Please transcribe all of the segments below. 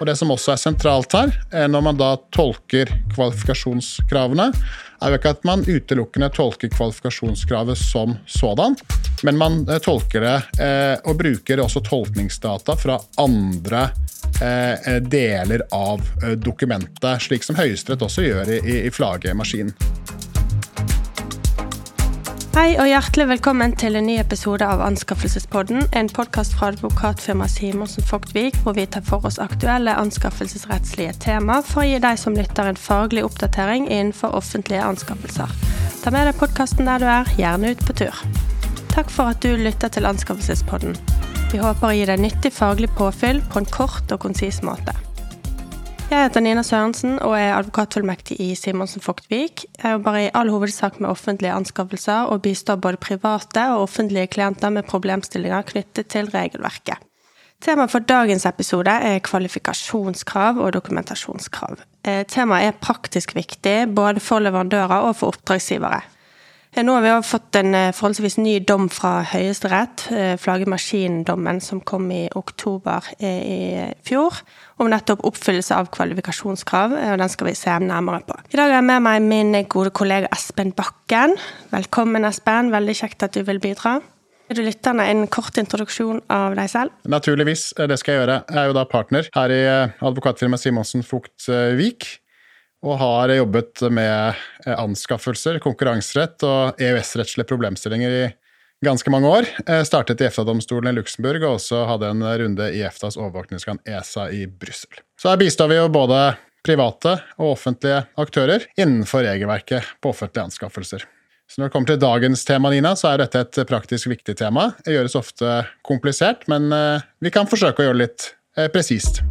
Og det som også er sentralt her, når man da tolker kvalifikasjonskravene, er jo ikke at man utelukkende tolker kvalifikasjonskravet som sådan, men man eh, tolker det eh, og bruker også tolkningsdata fra andre eh, deler av dokumentet, slik som Høyesterett også gjør i, i flagemaskinen. Hei og hjertelig velkommen til en ny episode av Anskaffelsespodden. En podkast fra advokatfirmaet Simonsen Fogtvik, hvor vi tar for oss aktuelle anskaffelsesrettslige tema for å gi deg som lytter en faglig oppdatering innenfor offentlige anskaffelser. Ta med deg podkasten der du er, gjerne ut på tur. Takk for at du lytter til Anskaffelsespodden. Vi håper å gi deg nyttig faglig påfyll på en kort og konsis måte. Jeg heter Nina Sørensen og er advokatfullmektig i Simonsen Fogtvik. Jeg jobber i all hovedsak med offentlige anskaffelser og bistår både private og offentlige klienter med problemstillinger knyttet til regelverket. Temaet for dagens episode er kvalifikasjonskrav og dokumentasjonskrav. Eh, temaet er praktisk viktig både for leverandører og for oppdragsgivere. Nå har vi fått en eh, forholdsvis ny dom fra Høyesterett, eh, flaggemaskindommen som kom i oktober eh, i fjor, om nettopp oppfyllelse av kvalifikasjonskrav, og den skal vi se nærmere på. I dag har jeg med meg min gode kollega Espen Bakken. Velkommen, Espen. Veldig kjekt at du vil bidra. Vil du lytterne en kort introduksjon av deg selv? Naturligvis, det skal jeg gjøre. Jeg er jo da partner her i advokatfirmaet Simonsen Fugt Vik og har jobbet med eh, anskaffelser, konkurranserett og EØS-rettslige problemstillinger i ganske mange år. Startet i EFTA-domstolen i Luxembourg og også hadde en runde i EFTAs overvåkningsorgan ESA i Brussel. Så her bistår vi jo både private og offentlige aktører innenfor regelverket på offentlige anskaffelser. Så når det kommer til dagens tema, Nina, så er dette et praktisk viktig tema. Det gjøres ofte komplisert, men eh, vi kan forsøke å gjøre det litt eh, presist.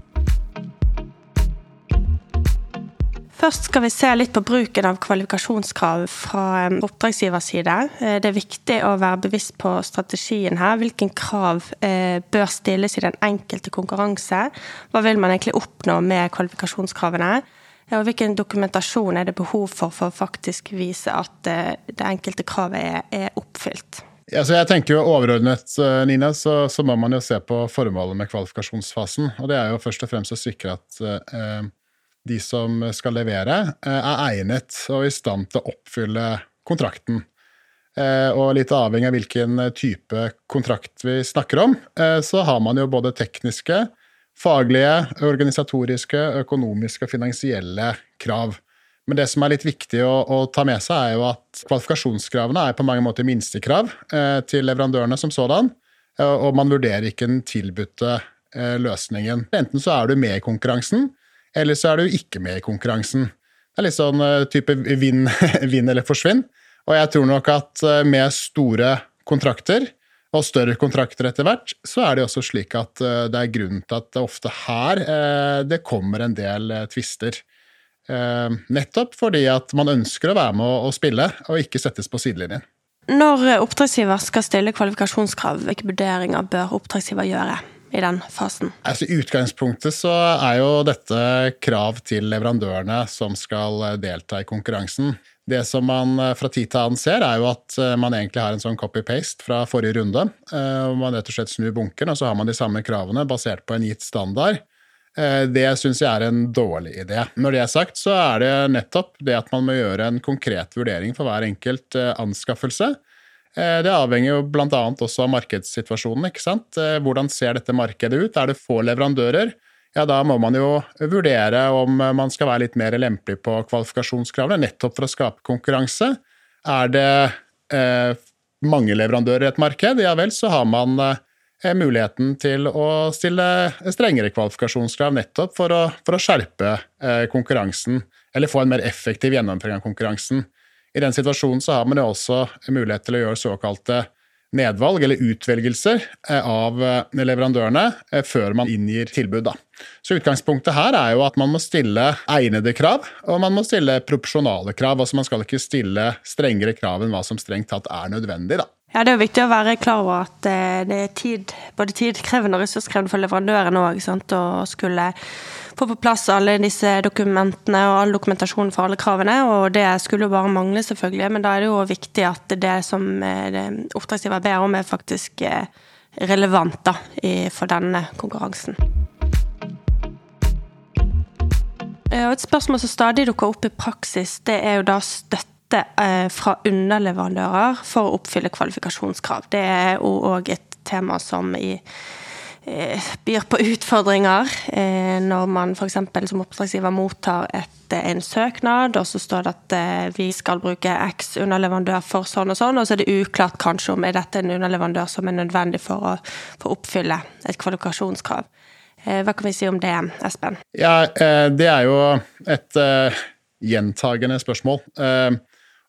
Først skal vi se litt på bruken av kvalifikasjonskrav fra oppdragsgivers side. Eh, det er viktig å være bevisst på strategien her. Hvilken krav eh, bør stilles i den enkelte konkurranse? Hva vil man egentlig oppnå med kvalifikasjonskravene? Og hvilken dokumentasjon er det behov for for å faktisk vise at eh, det enkelte kravet er oppfylt? Ja, jeg tenker jo Overordnet, Nina, så, så, må man jo se på formålet med kvalifikasjonsfasen. og Det er jo først og fremst å sikre at eh, de som skal levere, eh, er egnet og i stand til å oppfylle kontrakten. Eh, og litt avhengig av hvilken type kontrakt vi snakker om, eh, så har man jo både tekniske, faglige, organisatoriske, økonomiske og finansielle krav. Men det som er litt viktig å, å, ta med seg, er jo at kvalifikasjonskravene er på mange måter minstekrav til leverandørene som sådan, og man vurderer ikke den tilbudte løsningen. Enten så er du med i konkurransen, eller så er du ikke med i konkurransen. Det er litt sånn eh, type vinn, vinn eller forsvinn. Og jeg tror nok at eh, med store kontrakter, og større kontrakter etter hvert, så er det også slik at eh, det er grunnen til at det ofte her det kommer en del tvister. Nettopp fordi at man ønsker å være med å spille, og ikke settes på sidelinjen. Når oppdragsgiver skal stille kvalifikasjonskrav, hvilke vurderinger bør oppdragsgiver gjøre? I den fasen? Altså, I utgangspunktet så er jo dette krav til leverandørene som skal delta i konkurransen. Det som man eh, fra tid til annen ser, er jo at eh, man egentlig har en sånn copy-paste fra forrige runde. Eh, hvor man rett og slett snur bunkeren, og så har man de samme kravene basert på en gitt standard. Det syns jeg er en dårlig idé. Når det er sagt, så er det nettopp det at man må gjøre en konkret vurdering for hver enkelt anskaffelse. Eh, det avhenger jo bl.a. også av markedssituasjonen. ikke sant? Eh, hvordan ser dette markedet ut? Er det få leverandører? Ja, Da må man jo vurdere om man skal være litt mer lempelig på kvalifikasjonskravene, nettopp for å skape konkurranse. Er det eh, mange leverandører i et marked, ja vel, så har man eh, muligheten til å stille strengere kvalifikasjonskrav nettopp for å, for å skjerpe eh, konkurransen, eller få en mer effektiv gjennomføring av konkurransen. I den situasjonen så har man jo også mulighet til å gjøre såkalte nedvalg eller utvelgelser eh, av eh, leverandørene eh, før man inngir tilbud. Da. Så Utgangspunktet her er jo at man må stille egnede krav, og man må stille proporsjonale krav. altså Man skal ikke stille strengere krav enn hva som strengt tatt er nødvendig. da. Ja, Det er jo viktig å være klar over at det er tid, både tidkrevende og ressurskrevende for leverandøren òg å skulle få på plass alle disse dokumentene og all dokumentasjon for alle kravene. Og det skulle jo bare mangle, selvfølgelig, men da er det jo viktig at det som eh, oppdragsgiver ber om, er faktisk eh, relevant da, for denne konkurransen. Og et spørsmål som stadig dukker opp i praksis, det er jo da støtte fra underleverandører for å oppfylle kvalifikasjonskrav. Det er òg et tema som i Eh, byr på utfordringer. Eh, når man f.eks. som oppdragsgiver mottar et, eh, en søknad, og så står det at vi skal bruke X underleverandør for sånn og sånn, og så er det uklart kanskje om er dette en underleverandør som er nødvendig for å, for oppfylle et kvalifikasjonskrav. Hva kan vi si om det, Espen? Ja, Det er jo et gjentagende spørsmål.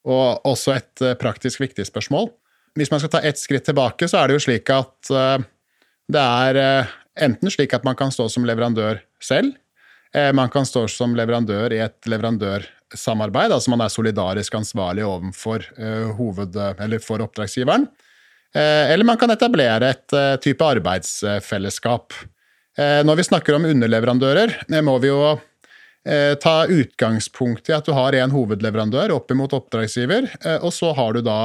Og også et praktisk viktig spørsmål. Hvis man skal ta ett skritt tilbake, så er det jo slik at det er eh, enten slik at man kan stå som leverandør selv. Eh, man kan stå som leverandør i et leverandørsamarbeid, altså man er solidarisk ansvarlig overfor eh, hoved, eller for oppdragsgiveren. Eller man kan etablere et type arbeidsfellesskap. Når vi snakker om underleverandører, må vi jo ta utgangspunkt i at du har en hovedleverandør opp mot oppdragsgiver, og så har du da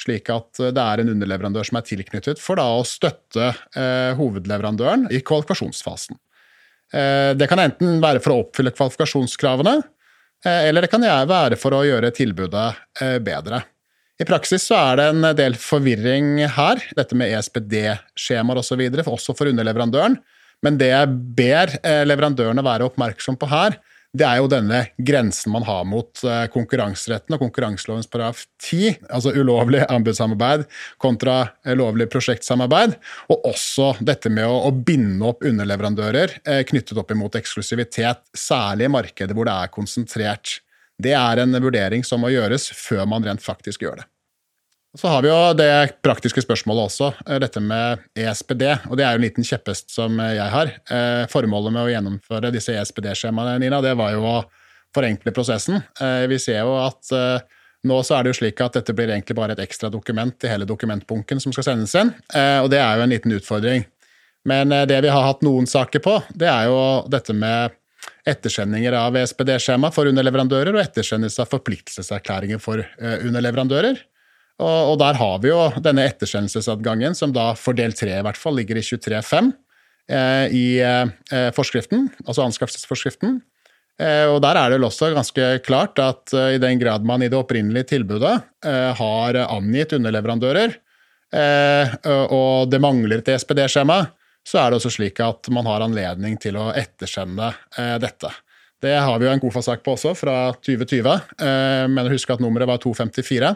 slik at eh, det er en underleverandør som er tilknyttet for da å støtte eh, hovedleverandøren i kvalifikasjonsfasen. Eh, det kan enten være for å oppfylle kvalifikasjonskravene, eh, eller det kan være for å gjøre tilbudet eh, bedre. I praksis så er det en del forvirring her, dette med ESPD-skjemaer osv., og også for underleverandøren. Men det jeg ber eh, leverandørene være oppmerksom på her, det er jo denne grensen man har mot eh, konkurranseretten og konkurranselovens paragraf 10, altså ulovlig anbudssamarbeid kontra eh, lovlig prosjektsamarbeid, og også dette med å, å binde opp underleverandører eh, knyttet opp imot eksklusivitet, særlig i markeder hvor det er konsentrert. Det er en vurdering som må gjøres før man rent faktisk gjør det. Så har vi jo det praktiske spørsmålet også, eh, dette med ESPD. Og det er jo en liten kjepphest som jeg har. Eh, formålet med å gjennomføre disse ESPD-skjemaene Nina, det var jo å forenkle prosessen. Eh, vi ser jo at nå så er det jo slik at dette blir egentlig bare et ekstra dokument i hele dokumentbunken som skal sendes inn. Og det er jo en liten utfordring. Men det vi har hatt noen saker på, det er jo dette med ettersendinger av ESPD-skjema for underleverandører og ettersendelse av forpliktelseserklæringer for underleverandører. Og, og, der har vi jo denne etterskjennelsesadgangen, som da for del tre i hvert fall ligger i 23.5 eh, i eh, forskriften, altså anskaffelsesforskriften. Eh, og der er det vel også ganske klart at eh, i den grad man i det opprinnelige tilbudet eh, har angitt underleverandører, og det mangler et SPD-skjema, så er det også slik at man har anledning til å ettersende dette. Det har vi jo en KOFA-sak på også, fra 2020. Men husk at nummeret var 254.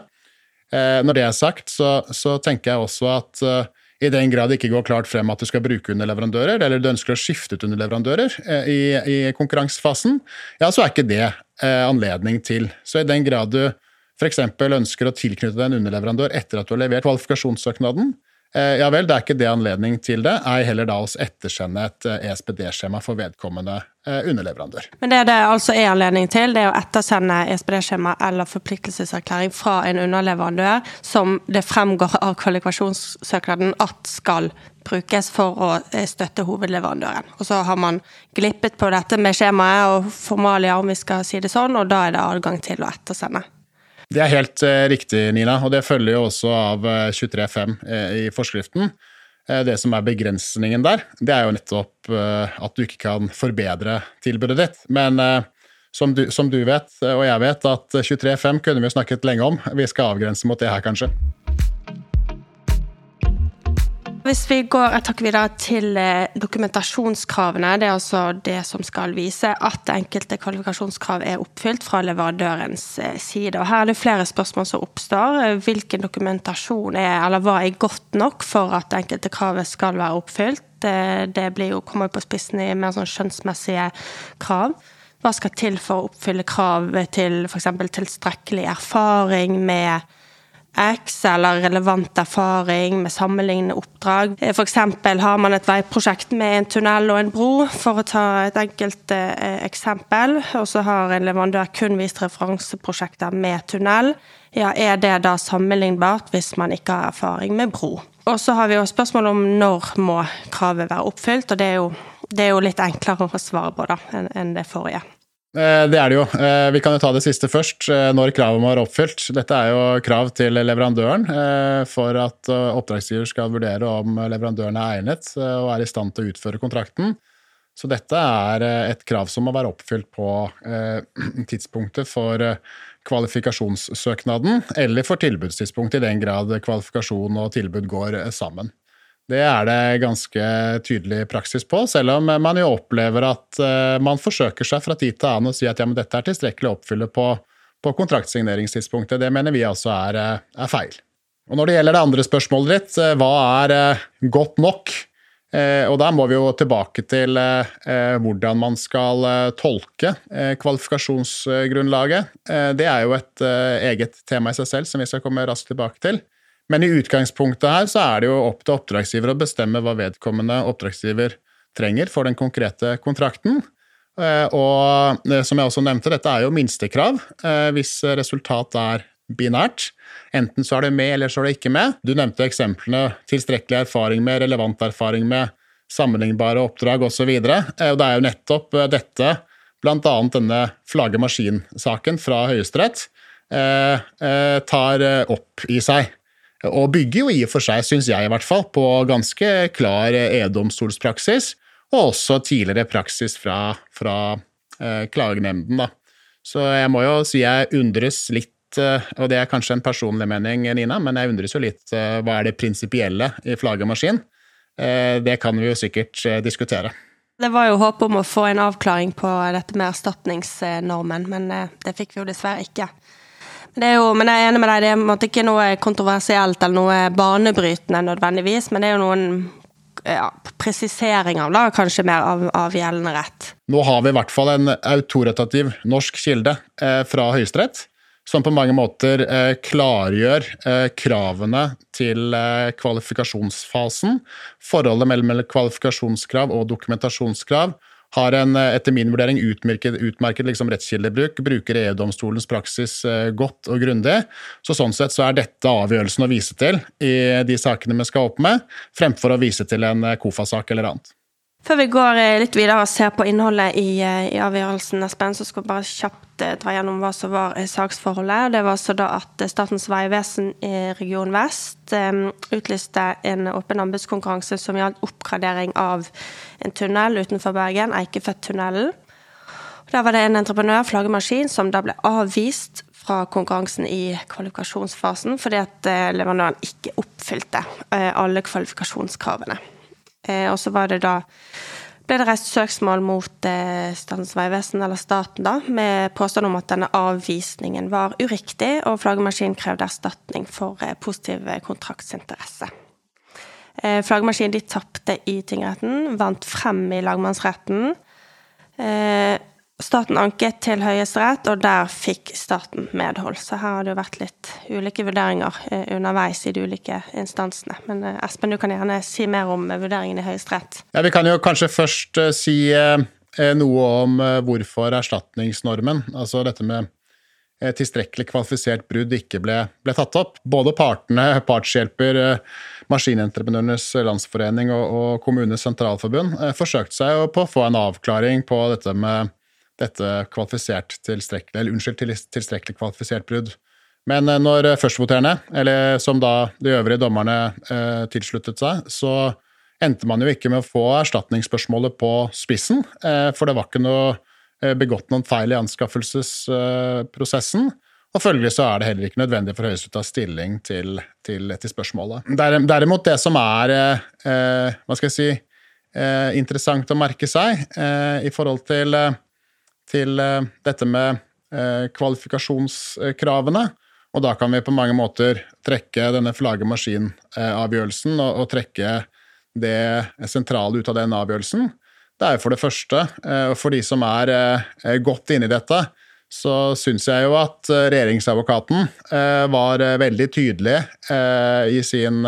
Eh, når det er sagt, så, så tenker jeg også at uh, i den grad det ikke går klart frem at du skal bruke underleverandører, eller du ønsker å skifte ut underleverandører uh, i, i, konkurransefasen, ja, så er ikke det anledning til. Så i den grad du f.eks. ønsker å tilknytte deg en underleverandør etter at du har levert kvalifikasjonssøknaden, Eh, ja vel, det er ikke det anledning til det, ei heller da oss ettersende et ESPD-skjema eh, e for vedkommende eh, underleverandør. Men det det altså er anledning til, det er å ettersende ESPD-skjema eller forpliktelseserklæring fra en underleverandør som det fremgår av kvalifikasjonssøknaden at skal brukes for å støtte hovedleverandøren. Og så har man glippet på dette med skjemaet og formalia, om vi skal si det sånn, og da er det adgang til å ettersende. Det er helt eh, riktig, Nina, og det følger jo også av 23.5 eh, eh, i forskriften. Det som er begrensningen der, det er jo nettopp at du ikke kan forbedre tilbudet ditt. Men som du, som du vet, og jeg vet, at 23.5 kunne vi snakket lenge om. Vi skal avgrense mot det her, kanskje. Hvis vi går et hakk videre til eh, dokumentasjonskravene, det er altså det som skal vise at enkelte kvalifikasjonskrav er oppfylt fra leverandørens eh, side. Og Her er det flere spørsmål som oppstår. Hvilken dokumentasjon er, eller hva er godt nok for at enkelte kravet skal være oppfylt? Det, blir jo, kommer på spissen i mer sånn skjønnsmessige krav. Hva skal til for å oppfylle krav til f.eks. tilstrekkelig erfaring med X eller relevant erfaring med sammenlignende oppdrag. Eh, F.eks. har man et veiprosjekt med en tunnel og en bro, for å ta et enkelt eh, eksempel. Og så har en leverandør kun vist referanseprosjekter med tunnel. Ja, Er det da sammenlignbart hvis man ikke har erfaring med bro? Og så har vi jo spørsmål om når må kravet være oppfylt, og det er jo, det er jo litt enklere å svare på da enn det forrige. Eh, det er det jo. Eh, vi kan jo ta det siste først. Eh, når kravet må være oppfylt. Dette er jo krav til leverandøren for at oppdragsgiver skal vurdere om leverandøren er egnet og er i stand til å utføre kontrakten. Så dette er et krav som må være oppfylt på tidspunktet for kvalifikasjonssøknaden, eller for tilbudstidspunktet, i den grad kvalifikasjon og tilbud går sammen. Det er det ganske tydelig praksis på, selv om man jo opplever at uh, man forsøker seg fra tid til annen å si at ja, men dette er tilstrekkelig å oppfylle på, på kontraktsigneringsstidspunktet. Det mener vi altså er, eh, er, feil. Og Når det gjelder det andre spørsmålet ditt, uh, hva er godt nok? og Da må vi jo tilbake til hvordan man skal tolke kvalifikasjonsgrunnlaget. det er jo et eget tema i seg selv som vi skal komme raskt tilbake til. Men i utgangspunktet her så er det jo opp til oppdragsgiver å bestemme hva vedkommende oppdragsgiver trenger for den konkrete kontrakten. Eh, og eh, som jeg også nevnte, dette er jo minstekrav eh, hvis resultatet er binært. Enten så er det med, eller så er det ikke med. Du nevnte eksemplene tilstrekkelig erfaring med, relevant erfaring med, sammenlignbare oppdrag osv. Og, så og det er jo nettopp dette, bl.a. denne flagge maskin-saken fra Høyesterett, tar opp i seg. Og bygger jo i og for seg, syns jeg i hvert fall, på ganske klar e-domstolspraksis, og også tidligere praksis fra, fra eh, klagenemnden. Da. Så jeg må jo si jeg undres litt, eh, og det er kanskje en personlig mening, Nina, men jeg undres jo litt eh, hva er det prinsipielle i flaggermaskin? Eh, det kan vi jo sikkert eh, diskutere. Det var jo håp om å få en avklaring på dette med erstatningsnormen, men eh, det fikk vi jo dessverre ikke. Det er jo, men jeg er enig med deg, det er ikke noe kontroversielt eller noe banebrytende nødvendigvis, men det er jo noen ja, presiseringer da, kanskje mer av, av, gjeldende rett. Nå har vi i hvert fall en autoritativ norsk kilde eh, fra Høyesterett, som på mange måter eh, klargjør eh, kravene til eh, kvalifikasjonsfasen, forholdet mellom kvalifikasjonskrav og dokumentasjonskrav, har en etter min vurdering utmerket, utmerket liksom rettskildebruk, bruker EU-domstolens praksis eh, godt og grundig. Så Sånn sett så er dette avgjørelsen å vise til i de sakene vi skal opp med, fremfor å vise til en eh, KOFA-sak eller annet. Før vi går eh, litt videre og ser på innholdet i, eh, i avgjørelsen, Espen, så skal vi bare kjapt eh, dra gjennom hva som var saksforholdet. Det var så da at Statens vegvesen i Region Vest utlyste en åpen anbudskonkurranse som gjaldt oppgradering av en tunnel utenfor Bergen, Eikefjordtunnelen. Der var det en entreprenør, flaggemaskin, som da ble avvist fra konkurransen i kvalifikasjonsfasen fordi at leverandøren ikke oppfylte alle kvalifikasjonskravene. Eh, og så var det da ble det reist søksmål mot eh, Statens vegvesen, eller staten, da, med påstand om at denne avvisningen var uriktig, og Flaggemaskinen krevde erstatning for eh, positiv kontraktsinteresse. Eh, Flaggemaskinen de tapte i tingretten, vant frem i lagmannsretten. Eh, Staten anket til Høyesterett, og der fikk staten medhold. Så her har det jo vært litt ulike vurderinger eh, underveis i de ulike instansene. Men eh, Espen, du kan gjerne si mer om eh, vurderingen i Høyesterett. Ja, Vi kan jo kanskje først si noe om hvorfor erstatningsnormen, altså dette med tilstrekkelig kvalifisert brudd ikke ble, ble, tatt opp. Både partene, partshjelper, Maskinentreprenørenes Landsforening og, og Kommunenes Sentralforbund forsøkte seg på å få en avklaring på dette med dette kvalifisert tilstrekkelig, eller unnskyld, tilstrekkelig kvalifisert brudd. Men eh, når førstvoterende, eller som da de øvrige dommerne eh, tilsluttet seg, så endte man jo ikke med å få erstatningsspørsmålet på spissen, eh, for det var ikke noe eh, begått noen feil i anskaffelsesprosessen. Og følgelig så er det heller ikke nødvendig for Høyesterett å ta stilling til, til, til, spørsmålet. Derimot det som er eh, hva skal jeg si, eh, interessant å merke seg i forhold til til eh, dette med eh, kvalifikasjonskravene. Og da kan vi på mange måter trekke denne flaggemaskin-avgjørelsen og, trekke det sentrale ut av den avgjørelsen. Det er jo for det første, eh, og for de som er godt inne i dette, så syns jeg jo at regjeringsadvokaten var veldig tydelig i sin,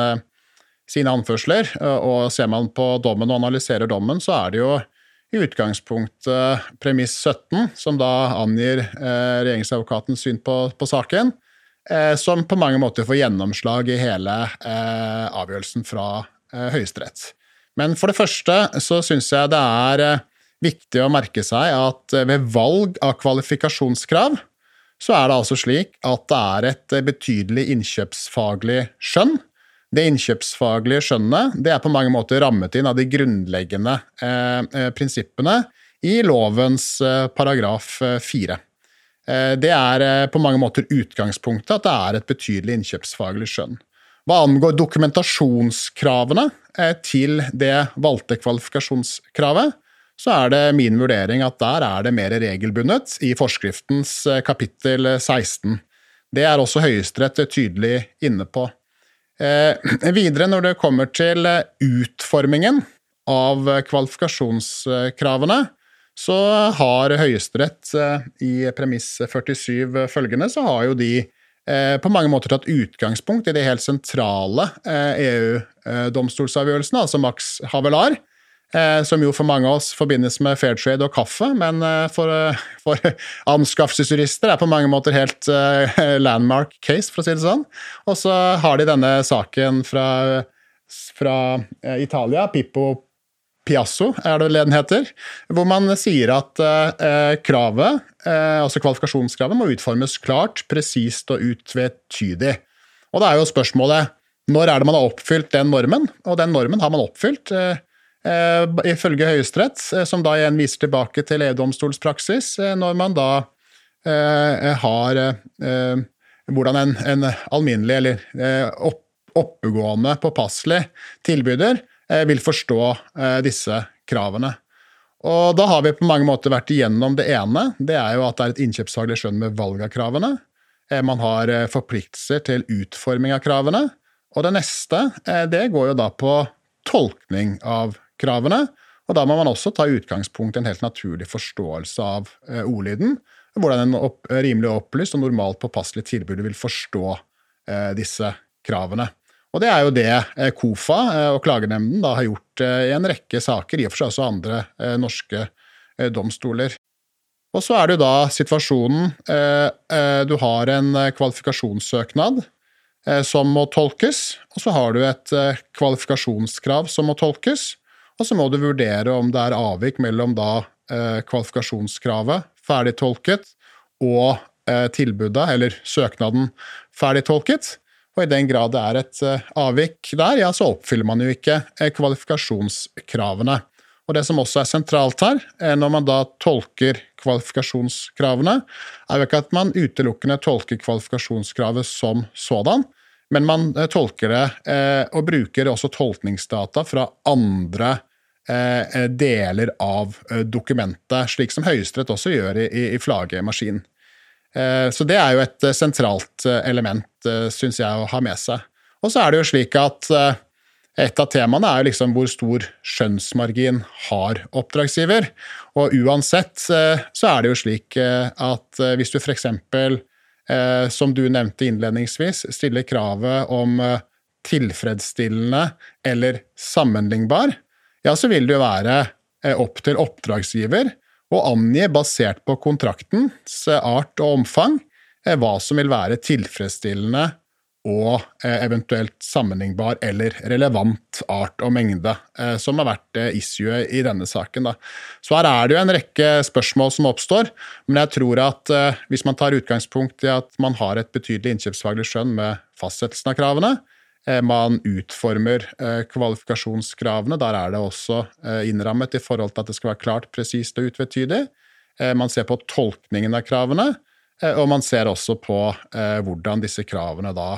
sine anførsler. Og ser man på dommen og analyserer dommen, så er det jo i utgangspunktet premiss 17, som da angir eh, regjeringsadvokatens syn på, på saken, eh, som på mange måter får gjennomslag i hele eh, avgjørelsen fra eh, Høyesterett. Men for det første så syns jeg det er eh, viktig å merke seg at ved valg av kvalifikasjonskrav så er det altså slik at det er et betydelig innkjøpsfaglig skjønn Det innkjøpsfaglige skjønnet det er på mange måter rammet inn av de grunnleggende eh, eh prinsippene i lovens eh, paragraf eh, fire. Eh, det er på mange måter utgangspunktet at det er et betydelig innkjøpsfaglig skjønn. Hva angår dokumentasjonskravene til det valgte kvalifikasjonskravet, så er det min vurdering at der er det mer regelbundet i forskriftens kapittel 16. Det er også Høyesterett tydelig inne på. Eh, videre, når det kommer til eh, utformingen av kvalifikasjonskravene, så har Høyesterett eh, i premiss 47 følgende, så har jo de på mange måter tatt utgangspunkt i de helt sentrale EU-domstolsavgjørelsene, altså Max Havelar, som jo for mange av oss forbindes med fair trade og kaffe, men eh, for, eh, for anskaffelsesjurister er på mange måter helt landmark case, for å si det sånn. Og så har de denne saken fra, fra Italia, Pippo Piasso, er det den heter, hvor man sier at eh, kravet, eh, altså kvalifikasjonskravet, må utformes klart, presist og utvetydig. Og da er jo spørsmålet når er det man har oppfylt den normen? Og den normen har man oppfylt. Eh, Eh, ifølge Høyesterett, eh, som da igjen viser tilbake til EU-domstolspraksis, eh, når man da har hvordan en, en alminnelig eller opp, oppegående, påpasselig tilbyder vil forstå disse kravene. Og da har vi på mange måter vært igjennom det ene. Det er jo at det er et innkjøpsfaglig skjønn med valg av kravene. Man har forpliktelser til utforming av kravene. Og det neste, det går jo da på tolkning av kravene. Og da må man også ta utgangspunkt i en helt naturlig forståelse av eh, ordlyden. Hvordan en opp, rimelig opplyst og normalt påpasselig tilbud vil forstå eh, disse kravene. Og det er jo det eh, KOFA eh, og klagenemnden da har gjort eh, i en rekke saker, i og for seg også andre eh, norske domstoler. Og så er det jo da situasjonen Du har en kvalifikasjonssøknad som må tolkes, og så har du et kvalifikasjonskrav som må tolkes. Og så må du vurdere om det er avvik mellom da eh, kvalifikasjonskravet, ferdig tolket, og eh, tilbudet, eller søknaden, ferdig tolket. Og i den grad det er et eh, avvik der, ja, så oppfyller man jo ikke eh, kvalifikasjonskravene. Og det som også er sentralt her, eh, når man da tolker kvalifikasjonskravene, er jo ikke at man utelukkende tolker kvalifikasjonskravet som sådan, men man eh, tolker det og bruker også tolkningsdata fra andre deler av eh, dokumentet, slik som Høyesterett også gjør i, i flagemaskinen. Eh, så det er jo et sentralt element, syns jeg, å ha med seg. Og så er det jo slik at et av temaene er liksom hvor stor skjønnsmargin har oppdragsgiver. Og uansett så er det jo slik at hvis du f.eks., som du nevnte innledningsvis, stiller kravet om tilfredsstillende eller sammenlignbar, ja, så vil det jo være eh, opp til oppdragsgiver å angi, basert på kontraktens eh, art og omfang, eh, hva som vil være tilfredsstillende og eventuelt sammenlignbar eller relevant art og mengde, som har vært issuet i denne saken. Så her er det jo en rekke spørsmål som oppstår, men jeg tror at hvis man tar utgangspunkt i at man har et betydelig innkjøpsfaglig skjønn med fastsettelsen av kravene, man utformer eh, kvalifikasjonskravene. Der er det også eh, innrammet i forhold til at det skal være klart, presist og utvetydig. Man ser på tolkningen av kravene, og man ser også på hvordan disse kravene da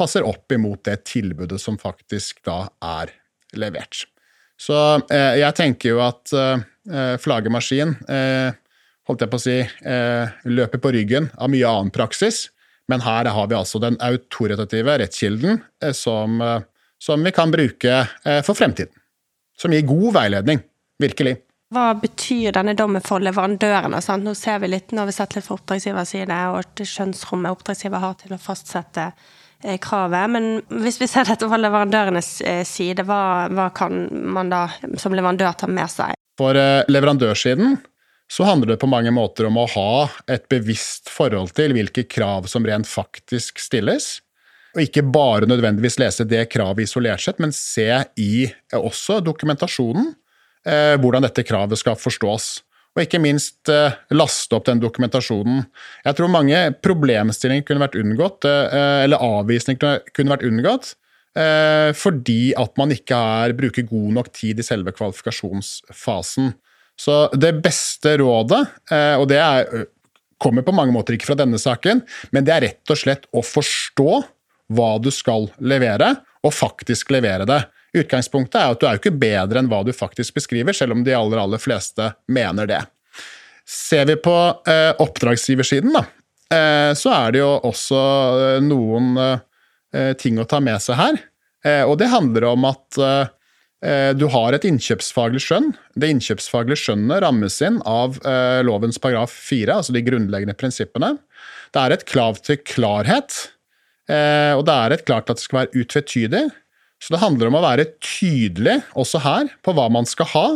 passer opp imot det tilbudet som faktisk da er levert. Så jeg tenker jo at flaggermaskin, holdt jeg på å si, løper på ryggen av mye annen praksis. Men her har vi altså den autoritative rettskilden eh, som, eh, som vi kan bruke eh, for fremtiden. Som gir god veiledning. Virkelig. Hva betyr denne dommen for leverandørene? Sant? Nå ser vi litt, nå har vi sett litt fra oppdragsgivers side, og det skjønnsrommet oppdragsgiver har til å fastsette kravet. Men hvis vi ser dette fra leverandørenes side, hva, hva kan man da som leverandør ta med seg? For leverandørsiden så handler det på mange måter om å ha et bevisst forhold til hvilke krav som rent faktisk stilles. Og ikke bare nødvendigvis lese det kravet isolert sett, men se i eh, også dokumentasjonen eh, hvordan dette kravet skal forstås. Og ikke minst eh, laste opp den dokumentasjonen. Jeg tror mange problemstillinger kunne vært unngått, eh, eller avvisninger kunne vært unngått, eh, fordi at man ikke er, bruker god nok tid i selve kvalifikasjonsfasen. Så det beste rådet, eh, og det er, kommer på mange måter ikke fra denne saken, men det er rett og slett å forstå hva du skal levere, og faktisk levere det. Utgangspunktet er at du er jo ikke bedre enn hva du faktisk beskriver, selv om de aller, aller fleste mener det. Ser vi på eh, oppdragsgiversiden, da, eh, så er det jo også eh, noen ting å ta med seg her. Eh, og det handler om at du har et innkjøpsfaglig skjønn. Det innkjøpsfaglige skjønnet rammes inn av lovens paragraf 4, altså de grunnleggende prinsippene. Det er et krav til klarhet, og det er et klart at det skal være utvetydig. Så det handler om å være tydelig også her på hva man skal ha,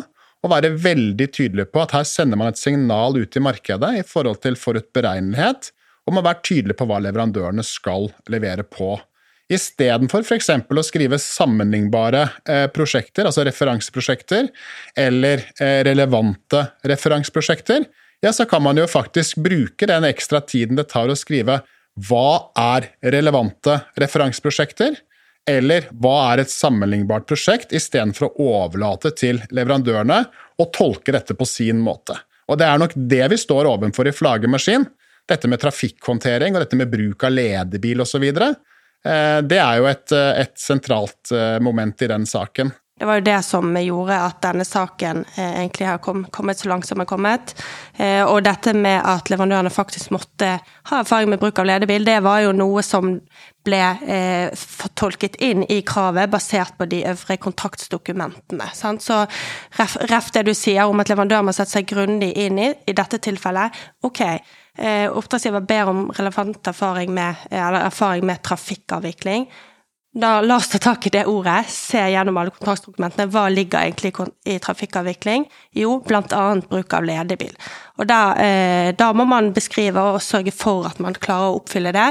og være veldig tydelig på at her sender man et signal ut i markedet i forhold til forutberegnelighet, og må være tydelig på hva leverandørene skal levere på. Istedenfor f.eks. å skrive sammenlignbare eh, prosjekter, altså referanseprosjekter, eller eh, relevante referanseprosjekter, ja, så kan man jo faktisk bruke den ekstra tiden det tar å skrive hva er relevante referanseprosjekter, eller hva er et sammenlignbart prosjekt, istedenfor å overlate til leverandørene å tolke dette på sin måte. Og det er nok det vi står overfor i Flagermaskin. Dette med trafikkhåndtering og dette med bruk av ledebil osv. Eh, det er jo et, et sentralt eh, moment i den saken. Det var jo det som gjorde at denne saken eh, egentlig har kommet så langt som den har kommet. Eh, og dette med at leverandørene faktisk måtte ha erfaring med bruk av ledebil, det var jo noe som ble eh, fortolket inn i kravet basert på de øvrige kontraktsdokumentene. Så ref, det du sier om at leverandør må sette seg grundig inn i, i dette tilfellet. Ok, eh, oppdragsgiver ber om relevant erfaring med, eller erfaring med trafikkavvikling. Da la oss ta tak i det ordet, se gjennom alle kontraktsdokumentene. Hva ligger egentlig i trafikkavvikling? Jo, annet bruk av ledebil. Og da, eh, da, må man beskrive og sørge for at man klarer å oppfylle det.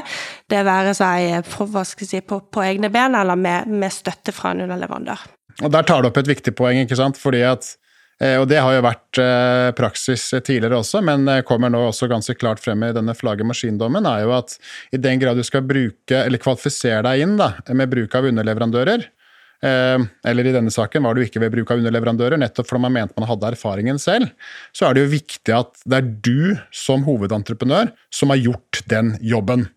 Det være seg på, si, på, på egne ben eller med, med, støtte fra en underleverandør. Og Der tar du opp et viktig poeng, ikke sant? fordi at Eh, og det har jo vært eh, praksis tidligere også, men eh, kommer nå også ganske klart frem i denne flagget maskindommen, er jo at i den grad du skal bruke, eller kvalifisere deg inn da, med bruk av underleverandører, eller i denne saken var jo ikke ved bruk av underleverandører, nettopp fordi man mente man hadde erfaringen selv, så er det jo viktig at det er du som hovedentreprenør som har gjort den jobben.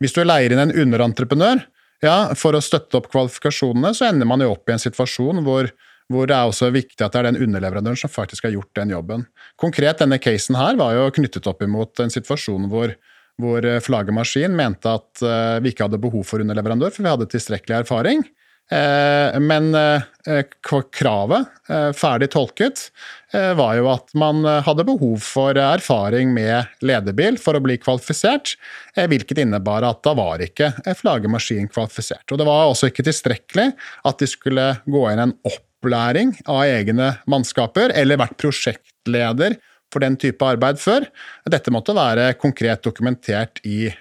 Hvis du leier inn en underentreprenør ja, for å støtte opp kvalifikasjonene, så ender man jo opp i en situasjon hvor hvor det er også viktig at det er den underleverandøren som faktisk har gjort den jobben. Konkret denne casen her var jo knyttet opp imot en situasjon hvor, hvor flaggermaskin mente at uh, vi ikke hadde behov for underleverandør, for vi hadde tilstrekkelig erfaring. Eh, men eh, kravet, eh, ferdig tolket, eh, var jo at man hadde behov for erfaring med ledebil for å bli kvalifisert, hvilket innebar at da var ikke Flagermaskin kvalifisert. Og det var også ikke tilstrekkelig at de skulle gå inn en opp opplæring av egne mannskaper, eller vært prosjektleder for den type arbeid før. Dette måtte være konkret dokumentert i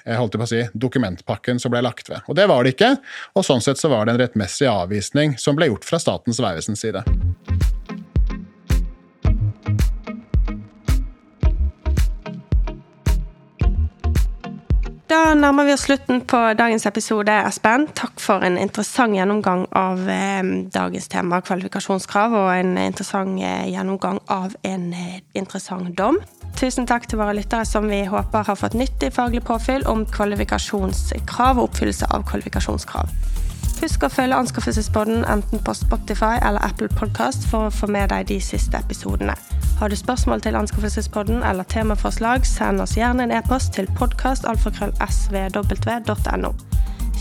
si, dokumentpakken som ble lagt ved. Og det var det ikke, og sånn sett så var det en rettmessig avvisning som ble gjort fra Statens vegvesens side. Da nærmer vi oss slutten på dagens episode, Espen. Takk for en interessant gjennomgang av eh, dagens tema, kvalifikasjonskrav, og en interessant eh, gjennomgang av en eh, interessant dom. Tusen takk til våre lyttere som vi håper har fått nyttig faglig påfyll om kvalifikasjonskrav og oppfyllelse av kvalifikasjonskrav. Husk å følge Anskaffelsespodden enten på Spotify eller Apple Podcast for å få med deg de siste episodene. Har du spørsmål til Anskaffelsespodden eller temaforslag, send oss gjerne en e-post til podkastalfakrøllsvw.no.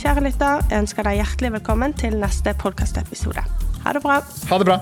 Kjære lytter, jeg ønsker deg hjertelig velkommen til neste podkastepisode. Ha det bra. Ha det bra.